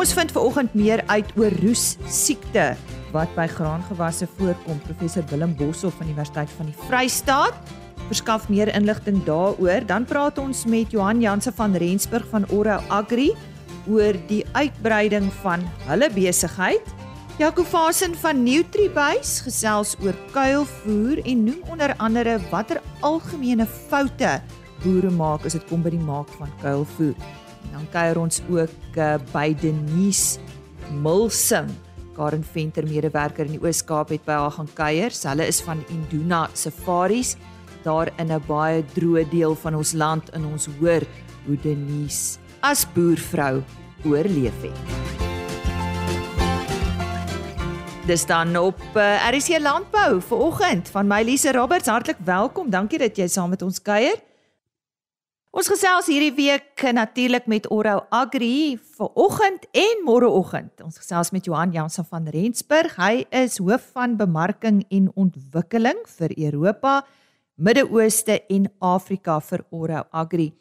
Ons vind veraloggend meer uit oor roes siekte wat by graangewasse voorkom. Professor Willem Boshoff van Universiteit van die Vrystaat verskaf meer inligting daaroor. Dan praat ons met Johan Janse van Rensburg van Oro Agri oor die uitbreiding van hulle besigheid. Jaco Vasen van Nutribase gesels oor kuilvoer en noem onder andere watter algemene foute boere maak as dit kom by die maak van kuilvoer. En dan kuier ons ook uh, by Denise Mulsing Karen Venter medewerker in die Oos-Kaap het by haar gaan kuier. Hulle is van Induna Safaris daar in 'n baie droë deel van ons land in ons hoor hoe Denise as boervrou oorleef het. Dis dan op uh, eh, RC Landbou vir oggend van my Lise Roberts hartlik welkom. Dankie dat jy saam met ons kuier. Ons gesels hierdie week natuurlik met Oro Agri vir oggend en môreoggend. Ons gesels met Johan Jansen van Rensburg. Hy is hoof van bemarking en ontwikkeling vir Europa, Midde-Ooste en Afrika vir Oro Agri.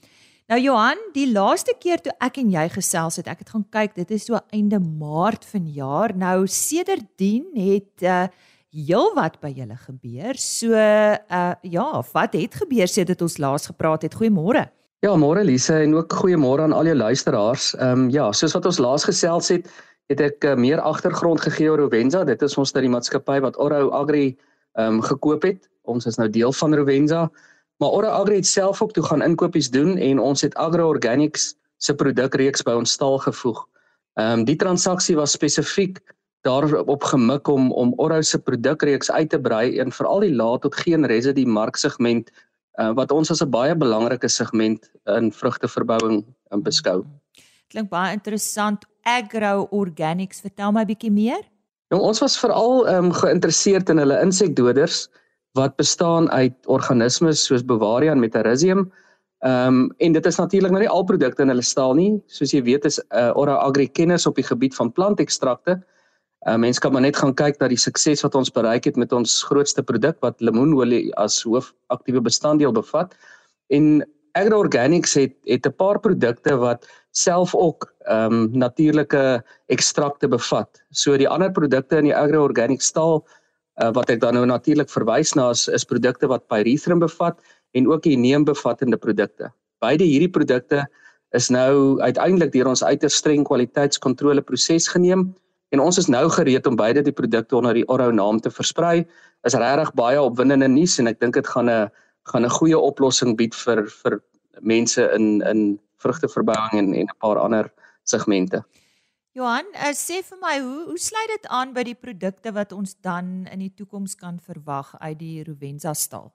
Nou Johan, die laaste keer toe ek en jy gesels het, ek het gaan kyk, dit is so einde Maart vanjaar. Nou sedertdien het uh heel wat by julle gebeur. So uh ja, wat het gebeur sedit ons laas gepraat het? Goeiemôre. Ja, môre Lise en ook goeiemôre aan al jou luisteraars. Ehm um, ja, soos wat ons laas gesels het, het ek uh, meer agtergrond gegee oor Rovenza. Dit is ons dat die maatskappy wat Oro Agri ehm um, gekoop het. Ons is nou deel van Rovenza. Maar Oro Agri het self ook toe gaan inkopies doen en ons het Agro Organics se produkreeks by ons stal gevoeg. Ehm um, die transaksie was spesifiek daarop gemik om om Oro se produkreeks uit te brei en veral die laat tot geen residue marksegment uh, wat ons as 'n baie belangrike segment in vrugteverbouing um, beskou. Klink baie interessant. Agro Organics, vertel my 'n bietjie meer. Nou ons was veral um, geïnteresseerd in hulle insekdoders wat bestaan uit organismes soos Bavaria en Metarhizium. Ehm um, en dit is natuurlik nou nie al produkte in hulle stal nie. Soos jy weet is uh, Ora Agri kennis op die gebied van plantekstrakte. Uh, mens kan maar net gaan kyk na die sukses wat ons bereik het met ons grootste produk wat lemoenolie as hoofaktiewe bestanddeel bevat. En Agro Organics het het 'n paar produkte wat self ook ehm um, natuurlike ekstrakte bevat. So die ander produkte in die Agro Organic stal uh, wat ek dan nou natuurlik verwys na is, is produkte wat pyrethrum bevat en ook die neembevattende produkte. Beide hierdie produkte is nou uiteindelik deur ons uiters streng kwaliteitskontrole proses geneem en ons is nou gereed om beide die produkte onder die Oro naam te versprei. Is regtig baie opwindende nuus en ek dink dit gaan 'n gaan 'n goeie oplossing bied vir vir mense in in vrugteverbouing en en 'n paar ander segmente. Johan, uh, sê vir my hoe hoe sluit dit aan by die produkte wat ons dan in die toekoms kan verwag uit die Rovenza stal?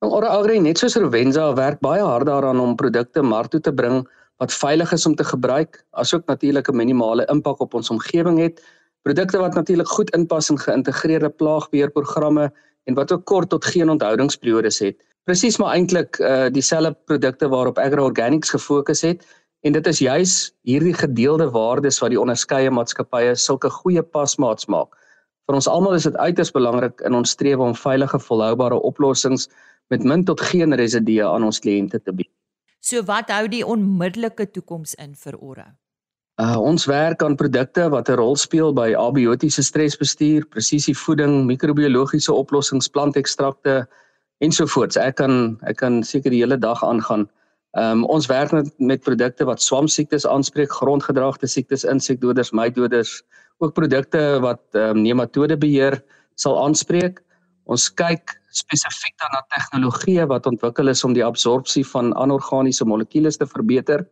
Nou, Ora Agri net soos Rovenza werk baie hard daaraan om produkte mark toe te bring wat veilig is om te gebruik, asook natuurlik 'n minimale impak op ons omgewing het. Produkte wat natuurlik goed inpas in geïntegreerde plaagbeheerprogramme en wat ook kort tot geen onthoudingsperiodes het. Presies maar eintlik uh dieselfde produkte waarop Agro Organics gefokus het en dit is juis hierdie gedeelde waardes wat die onderskeie maatskappye sulke goeie pasmaats maak. Vir ons almal is dit uiters belangrik in ons strewe om veilige volhoubare oplossings met min tot geen residue aan ons kliënte te bied. So wat hou die onmiddellike toekoms in vir Ora? Uh, ons werk aan produkte wat 'n rol speel by abiotiese stresbestuur, presisievoeding, microbiologiese oplossings, plantekstrakte ensovoorts. Ek kan ek kan seker die hele dag aangaan. Um, ons werk met, met produkte wat swamsiektes aanspreek, grondgedragte siektes, insekdoders, mytdoders, ook produkte wat um, nematode beheer sal aanspreek. Ons kyk spesifiek dan na tegnologieë wat ontwikkel is om die absorpsie van anorganiese molekules te verbeter.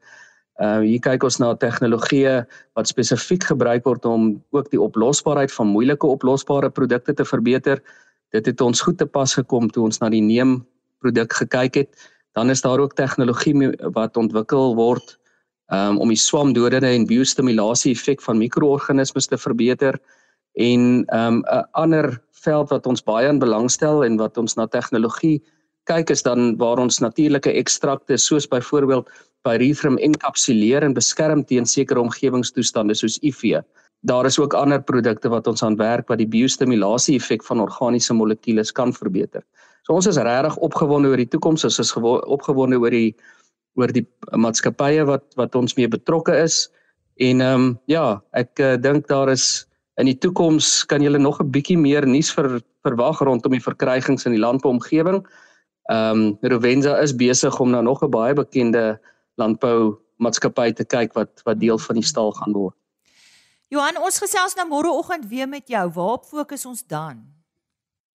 Uh hier kyk ons na tegnologieë wat spesifiek gebruik word om ook die oplosbaarheid van moeilike oplosbare produkte te verbeter. Dit het ons goed te pas gekom toe ons na die neem produk gekyk het. Dan is daar ook tegnologie wat ontwikkel word um, om die swamdodende en biostimulasie effek van mikroorganismes te verbeter en 'n um, ander veld wat ons baie in belangstel en wat ons na tegnologie kyk is dan waar ons natuurlike ekstrakte soos byvoorbeeld pyrethrum enkapsuleer en beskerm teen sekere omgewingstoestande soos IV. Daar is ook ander produkte wat ons aan werk wat die biostimulasie effek van organiese molekules kan verbeter. So ons is regtig opgewonde oor die toekoms, ons is opgewonde oor die oor die maatskappye wat wat ons mee betrokke is En ehm um, ja, ek uh, dink daar is in die toekoms kan julle nog 'n bietjie meer nuus ver, verwag rondom die verkrygings in die landbouomgewing. Ehm um, Rovenza is besig om nou nog 'n baie bekende landbou maatskappy te kyk wat wat deel van die stal gaan word. Johan, ons gesels nou môreoggend weer met jou. Waarop fokus ons dan?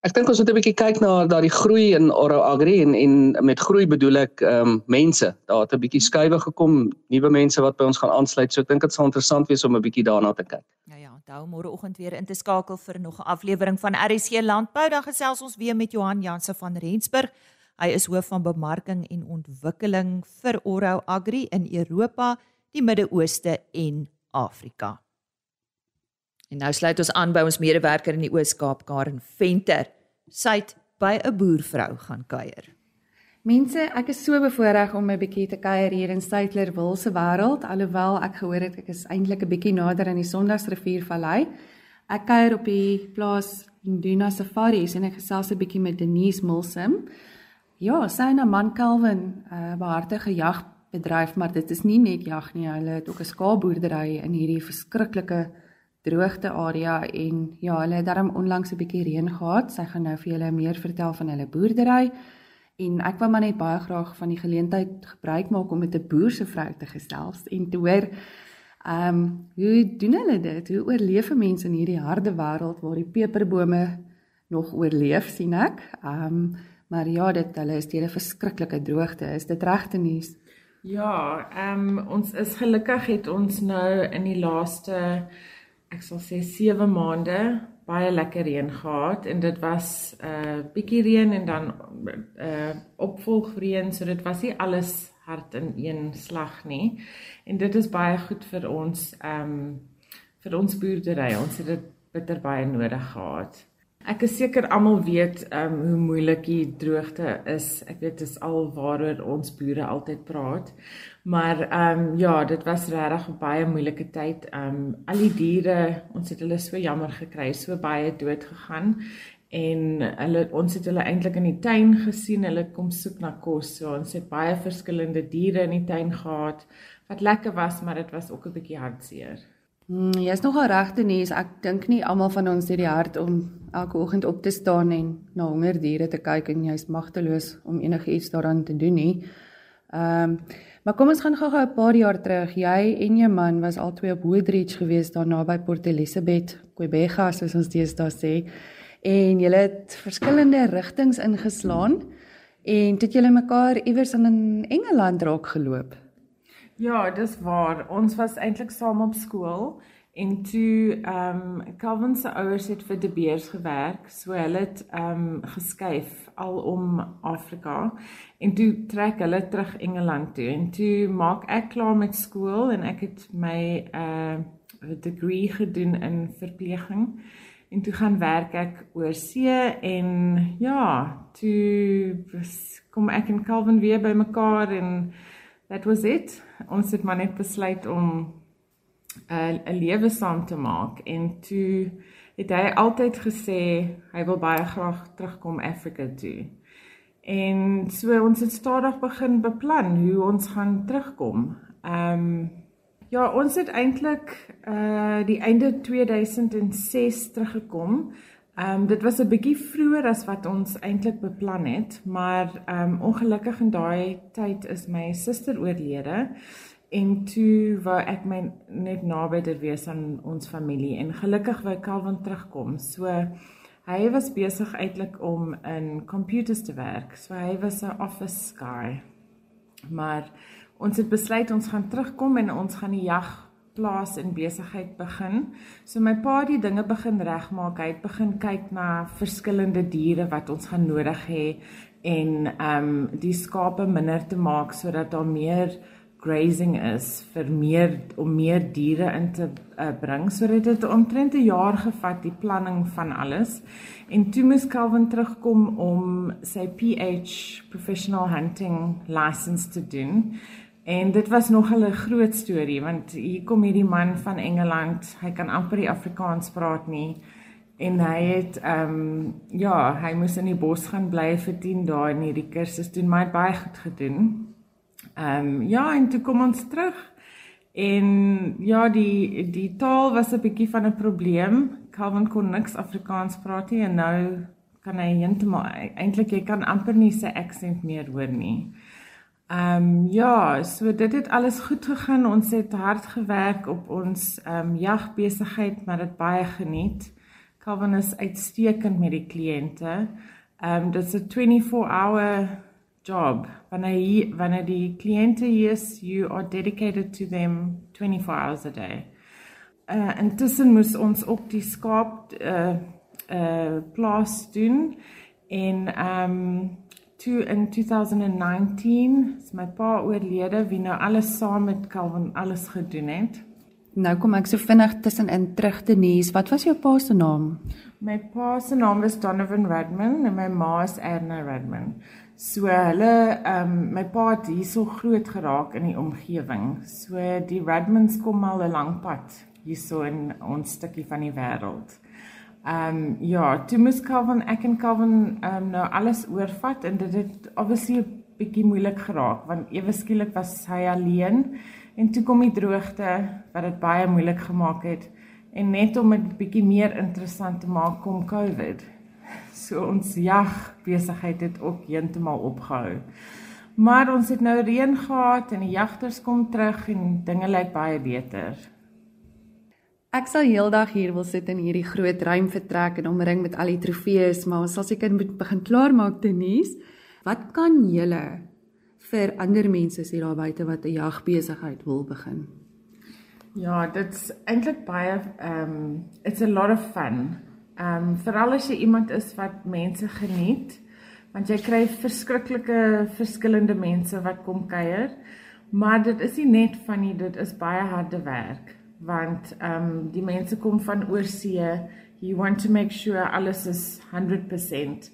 Ek dink ons moet 'n bietjie kyk na daardie groei in Oro Agri en en met groei bedoel ek ehm um, mense. Daar het 'n bietjie skuwe gekom, nuwe mense wat by ons gaan aansluit. So ek dink dit sal interessant wees om 'n bietjie daarna te kyk. Ja ja, onthou môreoggend weer in te skakel vir nog 'n aflewering van RSC Landbou. Dan gesels ons weer met Johan Janse van Rensburg. Hy is hoof van bemarking en ontwikkeling vir Oro Agri in Europa, die Midde-Ooste en Afrika. En nou sluit ons aan by ons medewerker in die Oos-Kaap, Karen Venter. Sy het by 'n boervrou gaan kuier. Mense, ek is so bevoorreg om 'n bietjie te kuier hier in Stytler Wil se wêreld, alhoewel ek gehoor het ek is eintlik 'n bietjie nader aan die Sondagsrivier Vallei. Ek kuier op die plaas Induna Safaris en ek gesels 'n bietjie met Denise Milsim. Ja, sy en 'n man Calvin, 'n uh, behartige jagbedryf, maar dit is nie net jag nie, hulle het ook 'n skaapboerdery in hierdie verskriklike droogte area en ja, hulle het darm onlangs 'n bietjie reën gehad. Sy gaan nou vir julle meer vertel van hulle boerdery. En ek wou maar net baie graag van die geleentheid gebruik maak om met 'n boer se vrou te gesels en te hoor ehm um, hoe doen hulle dit? Hoe oorleef mense in hierdie harde wêreld waar die peperbome nog oorleef sien ek? Ehm um, maar ja, dit hulle is deur 'n verskriklike droogte. Is dit regte nuus? Ja, ehm um, ons is gelukkig het ons nou in die laaste ek sal sê 7 maande baie lekker reën gehad en dit was 'n uh, bietjie reën en dan 'n uh, opvolgreën so dit was nie alles hard in een slag nie. En dit is baie goed vir ons ehm um, vir ons boerdery. Ons het dit bitter baie nodig gehad Ek is seker almal weet ehm um, hoe moeilik die droogte is. Ek weet dit is al waaroor ons boere altyd praat. Maar ehm um, ja, dit was regtig 'n baie moeilike tyd. Ehm um, al die diere, ons het hulle so jammer gekry, so baie dood gegaan en hulle ons het hulle eintlik in die tuin gesien. Hulle kom soek na kos. So ons het baie verskillende diere in die tuin gehad wat lekker was, maar dit was ook 'n bietjie hartseer. Mm, jy is nogal regte nuus. Ek dink nie almal van ons het die hart om elke oggend op te staan en na honger diere te kyk en jy's magteloos om enigiets daaraan te doen nie. Ehm, um, maar kom ons gaan gou-gou 'n paar jaar terug. Jy en jou man was albei op Woodridge gewees daar naby Port Elizabeth, Quebec, soos ons deesdae sê. En julle het verskillende rigtings ingeslaan en het julle mekaar iewers in Engeland raak geloop. Ja, dis waar. Ons was eintlik saam op skool en toe ehm um, Calvin se ouers het vir De Beers gewerk, so hulle het ehm um, geskuif al om Afrika en toe trek hulle terug Engeland toe en toe maak ek klaar met skool en ek het my uh degree gedoen in verpleging en toe gaan werk ek oor see en ja, toe kom ek en Calvin weer by mekaar en that was it. Ons het maar net besluit om 'n uh, 'n lewe saam te maak en toe het hy altyd gesê hy wil baie graag terugkom Afrika toe. En so ons het stadig begin beplan hoe ons gaan terugkom. Ehm um, ja, ons het eintlik uh die einde 2006 teruggekom. Ehm um, dit was 'n bietjie vroeër as wat ons eintlik beplan het, maar ehm um, ongelukkig in daai tyd is my suster oorlede en toe wou ek my net naby dit wees aan ons familie en gelukkig wou Calvin terugkom. So hy was besig eintlik om in computers te werk. So hy was 'n office guy. Maar ons het besluit ons gaan terugkom en ons gaan die jag plaas en besigheid begin. So my pa het die dinge begin regmaak. Hy het begin kyk na verskillende diere wat ons gaan nodig hê en ehm um, die skape minder te maak sodat daar meer grazing is vir meer om meer diere in te uh, bring. So dit het omtrent 'n jaar gevat die planning van alles. En toe moes Calvin terugkom om sy PH professional hunting license te doen. En dit was nog 'n groot storie want hier kom hierdie man van Engeland, hy kan amper die Afrikaans praat nie en hy het ehm um, ja, hy moes in die bos gaan bly vir 10 dae en hierdie kursus doen my baie goed gedoen. Ehm um, ja, en toe kom ons terug En ja, die die taal was 'n bietjie van 'n probleem. Calvin kon niks Afrikaans praat nie en nou kan hy heeltemal eintlik jy kan amper nie sy aksent meer hoor nie. Ehm um, ja, so dit het alles goed gegaan. Ons het hard gewerk op ons ehm um, jagbesigheid, maar dit baie geniet. Calvin is uitstekend met die kliënte. Ehm um, dit's 'n 24-hour job. Wanneer wanneer die kliënte hier is, you are dedicated to them 24 hours a day. Uh intussen moes ons ook die skaap uh uh plaas doen en ehm um, toe in 2019 is my pa oorlede wie nou alles saam met Calvin alles gedoen het. Nou kom ek so vinnig tussenin terug te nuus. Wat was jou pa se naam? My pa se naam is Donovan Redman en my ma is Erna Redman. So hulle ehm um, my pa het hierso groot geraak in die omgewing. So die Redmans kom al 'n lang pad hierso in ons stukkie van die wêreld. Ehm um, ja, toe moes Calvin ek en Calvin ehm um, nou alles oorvat en dit het obviously 'n bietjie moeilik geraak want ewe skielik was hy alleen en toe kom die droogte wat dit baie moeilik gemaak het en net om dit bietjie meer interessant te maak kom COVID. So ons jag besigheid het ook heeltemal opgehou. Maar ons het nou reën gehad en die jagters kom terug en dinge lyk baie beter. Ek sal heeldag hier wil sit in hierdie groot ruim vertrek en omring met al die trofees, maar ons sal seker moet begin klaarmaak Denise. Wat kan julle vir ander mense sê daar buite wat 'n jagbesigheid wil begin? Ja, dit's eintlik baie ehm um, it's a lot of fun. Ehm um, veral as jy iemand is wat mense geniet, want jy kry verskriklike verskillende mense wat kom kuier, maar dit is nie net van nie, dit is baie harde werk want ehm um, die mense kom van oorsee. You want to make sure alles is 100%.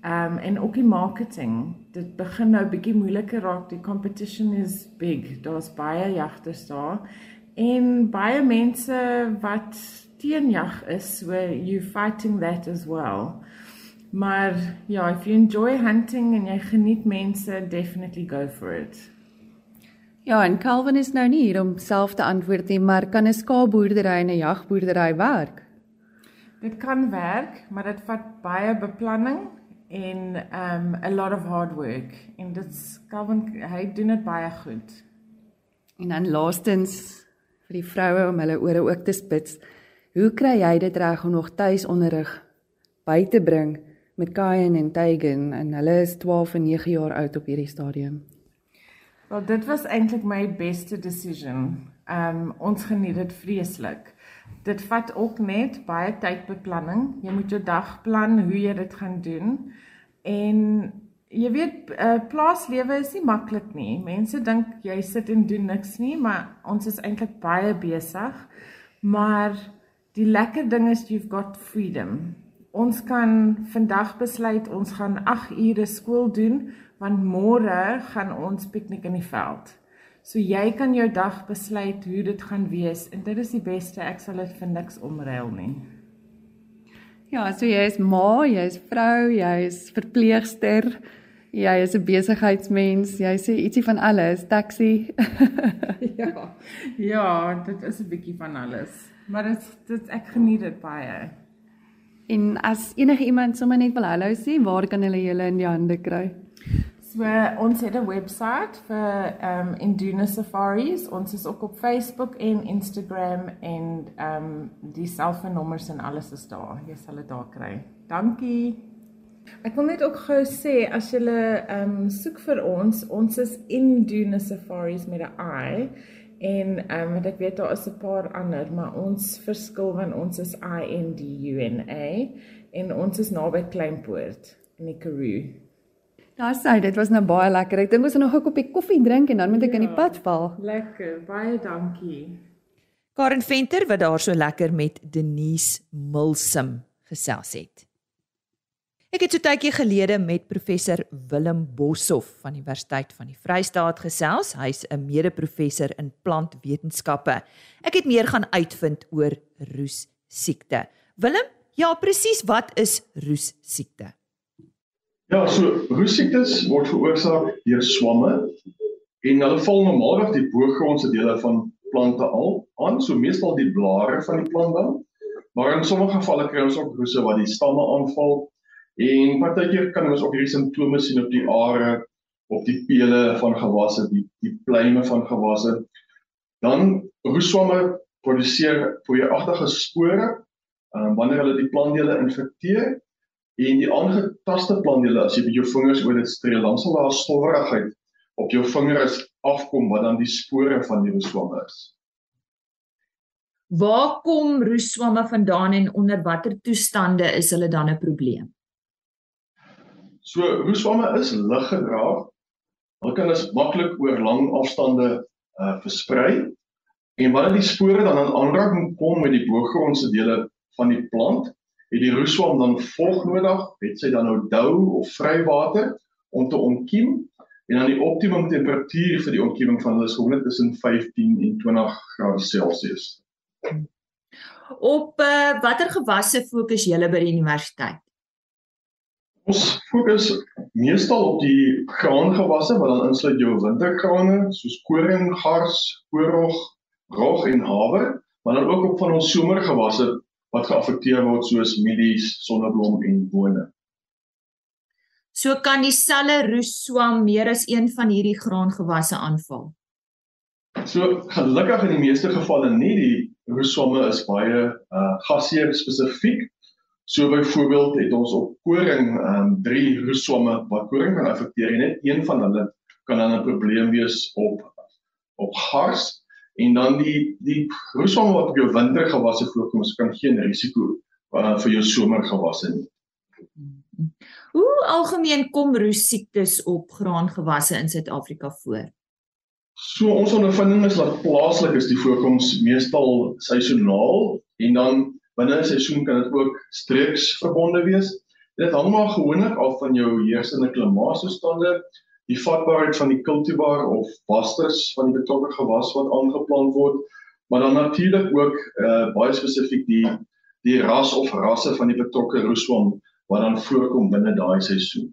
Ehm um, en ook die marketing. Dit begin nou bietjie moeiliker raak. Die competition is big. Daar's baie jagters daar en baie mense wat teen jag is, so you fighting that as well. Maar ja, if you enjoy hunting en jy geniet mense, definitely go for it. Ja, en Calvin is nou nie hier om self te antwoord nie, maar kan 'n skaapboerdery en 'n jagboerdery werk? Dit kan werk, maar dit vat baie beplanning en um a lot of hard work. En dit Calvin hy doen dit baie goed. En dan laastens vir die vroue om hulle ore ook te spits. Hoe kry jy dit reg om nog tuis onderrig by te bring met Kyan en Tegan en hulle is 12 en 9 jaar oud op hierdie stadium? Wel dit was eintlik my beste decision. Um ons geniet dit vreeslik. Dit vat ook net baie tydbeplanning. Jy moet jou dag plan hoe jy dit gaan doen. En jy weet uh, plaaslewe is nie maklik nie. Mense dink jy sit en doen niks nie, maar ons is eintlik baie besig. Maar die lekker ding is you've got freedom. Ons kan vandag besluit ons gaan 8 ure skool doen want môre gaan ons piknik in die veld. So jy kan jou dag besluit hoe dit gaan wees en dit is die beste ek sal dit vir niks omruil nie. Ja, so jy is ma, jy is vrou, jy is verpleegster, jy is 'n besigheidsmens, jy sê ietsie van alles, taxi. ja. Ja, dit is 'n bietjie van alles. Maar dit dit ek geniet dit baie. En as enige iemand sommer net wil hallo sê, waar kan hulle julle in die hande kry? So ons het 'n webwerf vir ehm um, Induna Safaris. Ons is ook op Facebook en Instagram en ehm um, die selfoonnommers en alles is daar. Jy sal dit daar kry. Dankie. Ek wil net ook gou sê as jy ehm um, soek vir ons, ons is Induna Safaris met 'n i en ehm um, ek weet daar is 'n paar ander, maar ons verskil want ons is I N D U N A en ons is naby Kleinpoort in die Karoo. Daar sê dit was nou baie lekker. Ek dink ons moet nog 'n koppie koffie drink en dan moet ek ja, in die pad val. Lekker. Baie dankie. Karen Venter wat daar so lekker met Denise Milsum gesels het. Ek het so tydjie gelede met professor Willem Boshoff van die Universiteit van die Vrystaat gesels. Hy's 'n mede-professor in plantwetenskappe. Ek het meer gaan uitvind oor roes siekte. Willem, ja presies, wat is roes siekte? Ja, so roesiektes word veroorsaak deur swamme en hulle val normaalweg die boogrondse dele van plante al aan, so meestal die blare van die plant dan. Maar in sommige gevalle kry ons ook roese wat die stamme aanval en partykeer kan ons ook hierdie simptome sien op die are, op die pele van gewasse, die die pluime van gewasse. Dan roeswamme produseer poeieragtige spore um, wanneer hulle die plantdele infekteer en die aangetaste plantdele as jy met jou vingers oor dit streel, dan sal daar stowwerigheid op jou vingers afkom wat dan die spore van die roeswamme is. Waar kom roeswamme vandaan en onder watter toestande is hulle dan 'n probleem? So roeswamme is liggedra. Hulle kan as maklik oor lang afstande uh versprei. En wanneer die spore dan in aanraking kom met die boogrondse dele van die plant, het die roeswam dan volg nodig, het sy dan nou dou of vry water om te ontkiem en dan die optimum temperatuur vir die ontkieming van hulle is gewoonlik tussen 15 en 20 grade Celsius. Op uh, watter gewasse fokus julle by die universiteit? Ons fokus meestal op die graangewasse wat dan insluit jou wintergrane soos koring, gars, koorrog, rog en haver, maar dan ook op van ons somergewasse wat geaffekteer word soos mielies, sonneblom en bone. So kan dieselfde roeswam meer as een van hierdie graangewasse aanval. So gelukkig in die meeste gevalle nie die roeswamme is baie uh gasheer spesifiek. So byvoorbeeld het ons op koring um drie roeswamme wat koring kan affekteer en net een van hulle kan dan 'n probleem wees op op gars En dan die die roeswam wat op jou wintergewasse voorkom, so kan geen risiko uh, vir jou somergewasse nie. Hoe algemeen kom roes siektes op graangewasse in Suid-Afrika voor? So ons ondervinding is dat plaaslik is die voorkoms meestal seisoonaal en dan binne 'n seisoen kan dit ook streeks verbonde wees. Dit hang maar gewoonlik af van jou heersende klimaatstoestande die vatbaarheid van die kultivar of wasters van die betrokke gewas wat aangeplant word, maar dan natuurlik ook uh baie spesifiek die die ras of rasse van die betrokke roeswam wat dan voorkom binne daai seisoen.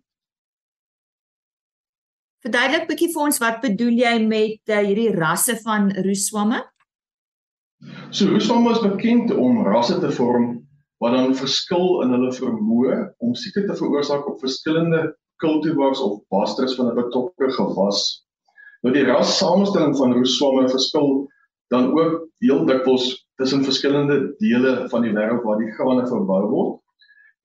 Verduidelik bietjie vir ons wat bedoel jy met uh, hierdie rasse van roeswamme? So roeswamme is bekend om rasse te vorm wat dan verskil in hulle vermoë om siekte te veroorsaak op verskillende cultivars of basters van 'n betrokke gewas. Nou die ras samestelling van roeswamme verskil dan ook heel dikwels tussen verskillende dele van die wêreld waar die grane verbou word.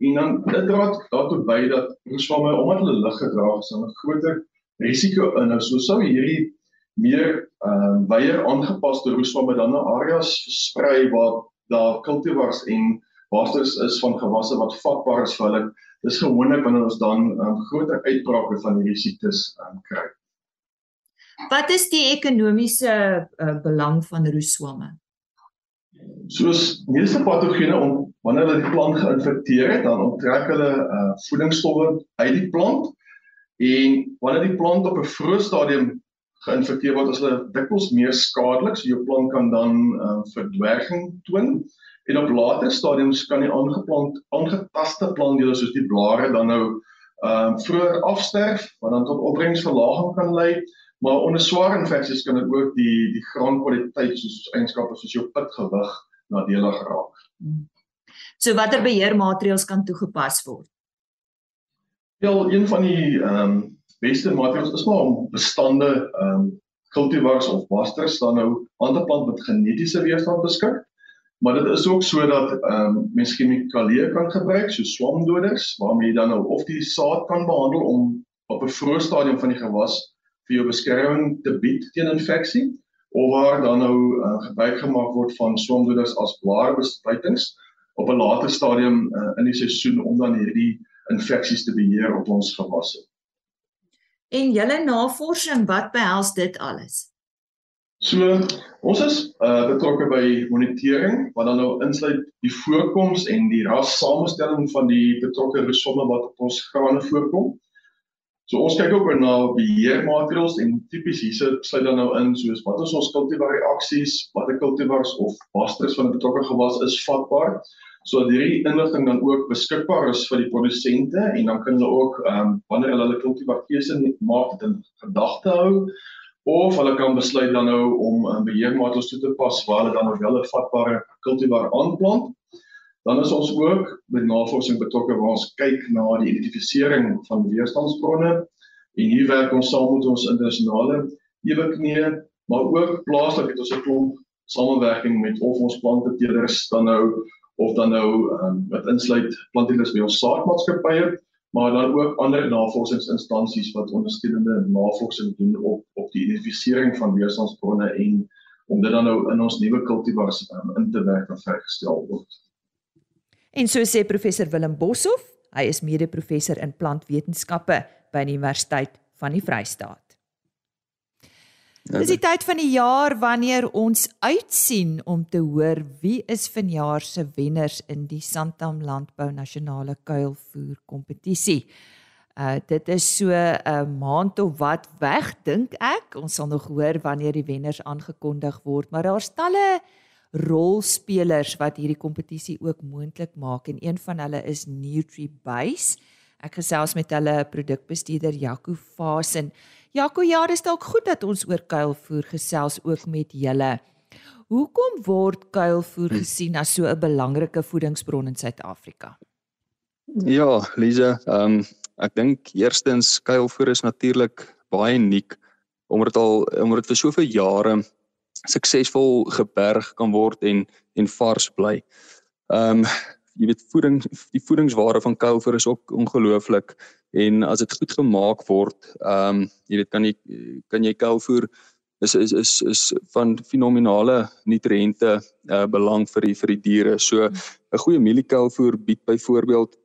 En dan dit dra daartoe by dat roeswamme omdat hulle lig gedra is, 'n groter risiko inhou. So sou hierdie meer ehm uh, weier aangepaste roeswamme dan na areas versprei waar daar cultivars en basters is van gewasse wat vatbaar is vir hulle dis gewoonlik wanneer ons dan um, groter uitbrake van hierdie siektes um, kry. Wat is die ekonomiese uh, belang van roeswamme? Soos meeste patogene om wanneer hulle die plant geïnfekteer het, dan onttrek hulle uh, voedingsstowwe uit die plant en wanneer die plant op 'n vroeë stadium geïnfekteer word, is hulle dikwels meer skadelik, so jou plant kan dan uh, verdwerging toon. En op later stadiums kan die aangeplant aangetaste plantdele soos die blare dan nou ehm uh, vroeër afsterf wat dan tot opbrengsverlaging kan lei, maar onder swaar infeksies kan dit ook die die graankwaliteit soos eienskappe soos jou pitgewig nadelig raak. So watter beheermaatreëls kan toegepas word? Wel, een van die ehm um, beste maatreëls is maar om bestande ehm um, cultivars of basters dan nou aan te plant met genetiese weerstand beskik. Maar dit is ook sodat ehm um, mens chemikalieë kan gebruik so swamdoders waarmee jy dan nou of die saad kan behandel om op 'n vroeë stadium van die gewas vir jou beskerming te bied teen infeksie of waar dan nou uh, gebruik gemaak word van swamdoders as blaarbespuitings op 'n later stadium uh, in die seisoen om dan hierdie infeksies te beheer op ons gewasse. En julle navorsing, wat behels dit alles? So ons is uh, betrokke by monitering wat dan nou insluit die voorkoms en die ras samestelling van die betrokke resomme wat op ons grane voorkom. So ons kyk ook na beheermaatreëls en tipies hierse sluit dan nou in soos wat is ons kultivar reaksies, watter kultivars of basters van 'n betrokke gewas is vatbaar. So hierdie inligting dan ook beskikbaar is vir die produsente en dan kan hulle ook ehm um, wanneer hulle hulle kultivar keuse maak dit in gedagte hou of hulle kan besluit dan nou om 'n beheermaatreëls toe te pas waar hulle dan nog wel 'n vatbare kultivar aanplant. Dan is ons ook met navorsing betrokke waar ons kyk na die identifisering van weerstandsbronne en hier werk ons saam met ons internasionale eweknie, maar ook plaaslik het ons 'n klomp samewerking met of ons planteteelers dan nou of dan nou um, wat insluit planteelers by ons saadmaatskappye maar dan ook ander navorsingsinstansies wat ondersteunende navorsing doen op op die identifisering van weerstandsbronne en om dit dan nou in ons nuwe kultivars um, in te werk en vrygestel word. En so sê professor Willem Boshoff, hy is mede-professor in plantwetenskappe by die Universiteit van die Vrystaat. Dis die tyd van die jaar wanneer ons uitsien om te hoor wie is vanjaar se wenners in die Santam Landbou Nasionale Kuilvoer Kompetisie. Uh dit is so 'n uh, maand of wat weg dink ek. Ons sal nog hoor wanneer die wenners aangekondig word, maar daar's talle rolspelers wat hierdie kompetisie ook moontlik maak en een van hulle is NutriBase. Ek gesels met hulle produkbestuurder Jaco Fasen. Jaco, ja, dis dalk goed dat ons oor kuilvoer gesels ook met julle. Hoekom word kuilvoer gesien as so 'n belangrike voedingsbron in Suid-Afrika? Ja, Lize, ehm um, ek dink eerstens kuilvoer is natuurlik baie uniek omdat al omdat dit vir soveel jare suksesvol geberg kan word en en vars bly. Ehm um, jy weet voeding die voedingswaarde van kuilvoer is ook ongelooflik en as dit goed gemaak word, ehm um, jy weet kan jy kan jy kuilvoer is is is is van fenominale nutriënte uh, belang vir die vir die diere. So 'n goeie mieliekuilvoer bied byvoorbeeld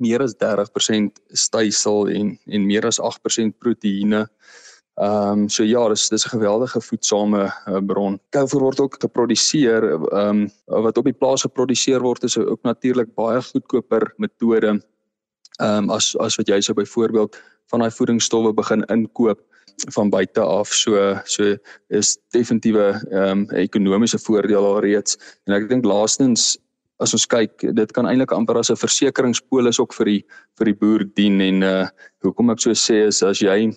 meer as 30% stysel en en meer as 8% proteïene. Ehm um, so ja, dis dis 'n geweldige voedsame uh, bron. Kuilvoer word ook geproduseer ehm um, wat op die plaas geproduseer word is ook natuurlik baie goedkoper metode ehm um, as as wat jy sou byvoorbeeld van daai voedingsstowwe begin inkoop van buite af so so is definitiewe ehm um, ekonomiese voordeel alreeds en ek dink laastens as ons kyk dit kan eintlik amper as 'n versekeringspolis ook vir die vir die boer dien en uh hoekom ek so sê is as jy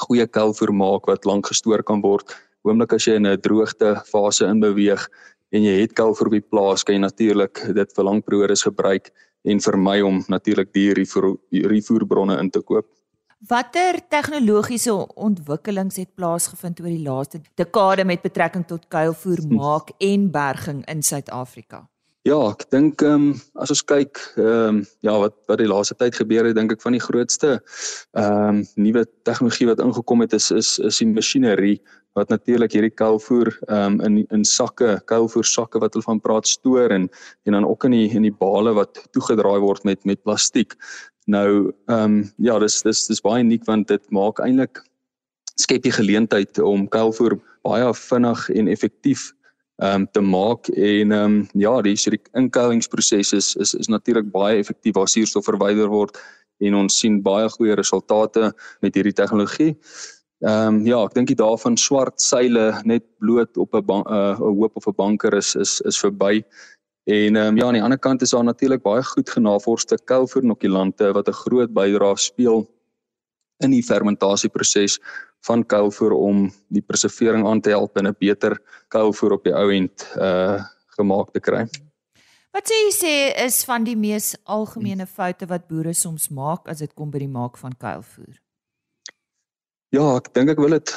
goeie kuilvoer maak wat lank gestoor kan word oomblik as jy in 'n droogte fase inbeweeg en jy het kuilvoer op die plaas kan jy natuurlik dit vir lang periodes gebruik en vermy om natuurlik die rivierbronne in te koop. Watter tegnologiese ontwikkelings het plaasgevind oor die laaste dekade met betrekking tot kuilvoer maak en berging in Suid-Afrika? Ja, ek dink ehm um, as ons kyk ehm um, ja wat wat die laaste tyd gebeur het, dink ek van die grootste ehm um, nuwe tegnologie wat ingekom het is is is die masjinerie wat natuurlik hierdie kuilvoer ehm um, in in sakke, kuilvoer sakke wat hulle van praat stoor en en dan ook in die in die bale wat toegedraai word met met plastiek. Nou ehm um, ja, dis dis dis baie uniek want dit maak eintlik skep die geleentheid om kuilvoer baie vinnig en effektief ehm um, te maak en ehm um, ja, die so die inkouingsproses is is, is natuurlik baie effektief waar suurstof verwyder word en ons sien baie goeie resultate met hierdie tegnologie. Ehm um, ja, ek dink dit daarvan swart seile net bloot op 'n 'n uh, hoop of 'n banker is is is verby. En ehm um, ja, aan die ander kant is daar natuurlik baie goed genavorste kuilvoernokulante wat 'n groot bydrae speel in die fermentasieproses van kuilvoer om die preservering aan te help en 'n beter kuilvoer op die ou end uh gemaak te kry. Wat sê jy sê is van die mees algemene foute wat boere soms maak as dit kom by die maak van kuilvoer? Ja, ek dink ek wil dit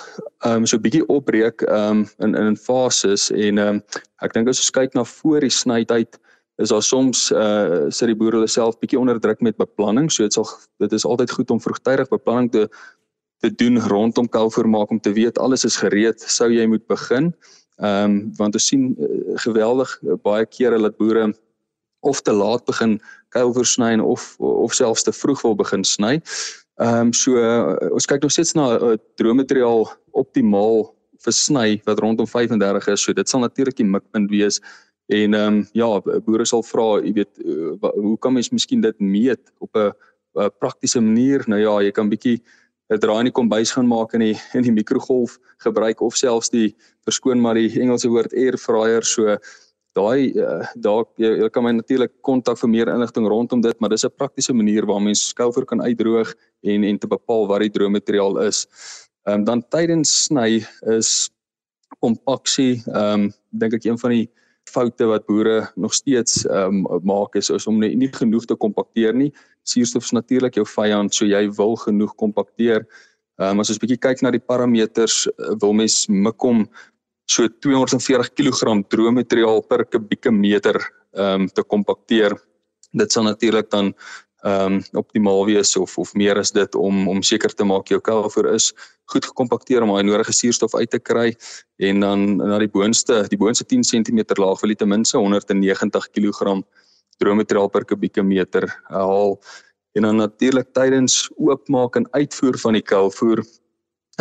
ehm um, so 'n bietjie opbreek ehm um, in in fases en ehm um, ek dink as ons kyk na voor die snytyd is daar soms eh uh, sit die boere hulle self bietjie onder druk met beplanning. So dit sal dit is altyd goed om vroegtydig beplanning te te doen rondom kalfoor maak om te weet alles is gereed sou jy moet begin. Ehm um, want ons sien uh, geweldig uh, baie kere dat boere of te laat begin kuilvoer sny of of selfs te vroeg wil begin sny. Ehm um, so uh, ons kyk nog steeds na 'n uh, droommateriaal optimaal versny wat rondom 35 is. So dit sal natuurlik die mikpunt wees. En ehm um, ja, boere sal vra, jy weet, uh, hoe kan mens miskien dit meet op 'n praktiese manier? Nou ja, jy kan bietjie 'n draai in die kombuis gaan maak in die in die mikrogolf gebruik of selfs die verskoon maar die Engelse woord air fryer so daai uh, daar jy, jy kan my natuurlik kontak vir meer inligting rondom dit, maar dis 'n praktiese manier waar mens skouer kan uitdroog en en te bepaal wat die droommateriaal is. Ehm um, dan tydens sny is kompaksie ehm um, dink ek een van die foute wat boere nog steeds ehm um, maak is, is om nie, nie genoeg te kompakteer nie. Suurstof is natuurlik jou vyand, so jy wil genoeg kompakteer. Ehm um, as ons bietjie kyk na die parameters, uh, wil mens mikom so 240 kg droë materiaal per kubieke meter ehm um, te kompakteer. Dit sal natuurlik dan ehm um, optimaal wees of of meer as dit om om seker te maak jou kalfoor is goed gekompakteer om daai nodige suurstof uit te kry en dan na die boonste die boonste 10 cm laag wil jy ten minste 190 kg droë materiaal per kubieke meter haal en dan natuurlik tydens oopmaak en uitvoer van die kalfoor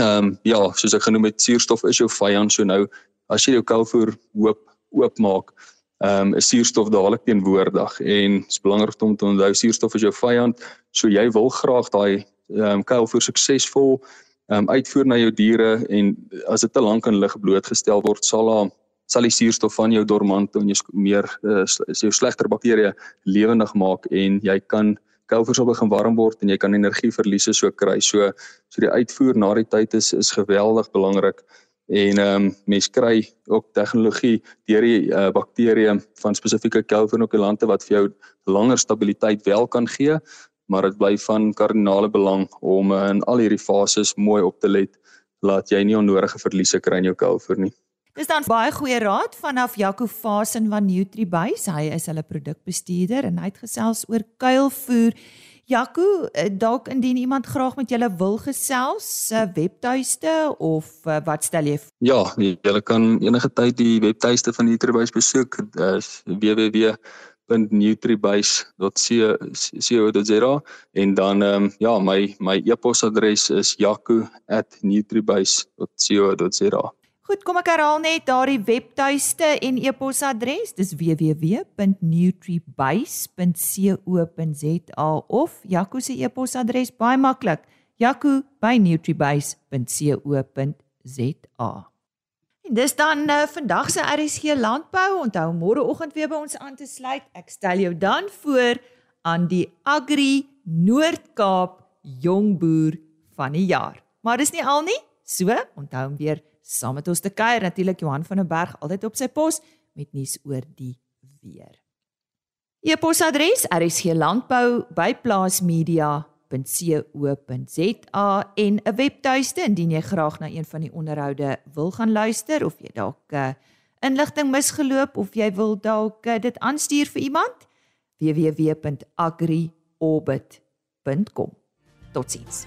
ehm um, ja soos ek genoem het suurstof is jou vyand so nou as jy jou kalfoor oop oopmaak ehm um, is suurstof dadelik teenwoordig en dit is belangrik om te onthou suurstof is jou vyand. So jy wil graag daai ehm um, kuilvoer suksesvol ehm um, uitvoer na jou diere en as dit te lank in lig blootgestel word, sal daar sal die suurstof van jou dormante en jou meer uh, jou slegter bakterieë lewendig maak en jy kan kuilvoer sal begin warm word en jy kan energieverliese so kry. So so die uitvoer na die tyd is is geweldig belangrik en ehm um, mense kry ook tegnologie deur die uh, bakterieë van spesifieke kelvinokulante wat vir jou langer stabiliteit wel kan gee maar dit bly van kardinale belang om uh, in al hierdie fases mooi op te let laat jy nie onnodige verliese kry in jou kelvoer nie. Dis dan baie goeie raad vanaf Jaco Fasen van NutriBase. Hy is hulle produkbestuurder en hy het gesels oor kuilvoer Jaco, eh, dalk indien iemand graag met julle wil gesels, uh, webtuiste of uh, wat stel jy? Ja, julle kan enige tyd die webtuiste van Nutribase besoek. Dit is www.nutribase.co.za en dan ehm um, ja, my my e-posadres is jaco@nutribase.co.za. Goed, kom ek herhaal net daardie webtuiste en e-posadres. Dis www.nutribase.co.za of Jaco se e-posadres baie maklik. jaco@nutribase.co.za. En dis dan uh, vandag se RSG landbou. Onthou môreoggend weer by ons aan te sluit. Ek stel jou dan voor aan die Agri Noord-Kaap jongboer van die jaar. Maar dis nie al nie. So, onthou hom weer saam met ons te kuier natuurlik Johan van der Berg altyd op sy pos met nuus oor die weer. E-posadres rsglandbou@plaasmedia.co.za en 'n webtuiste indien jy graag na een van die onderhoude wil gaan luister of jy dalk uh, inligting misgeloop of jy wil dalk uh, dit aanstuur vir iemand www.agriorbit.com. Totsiens.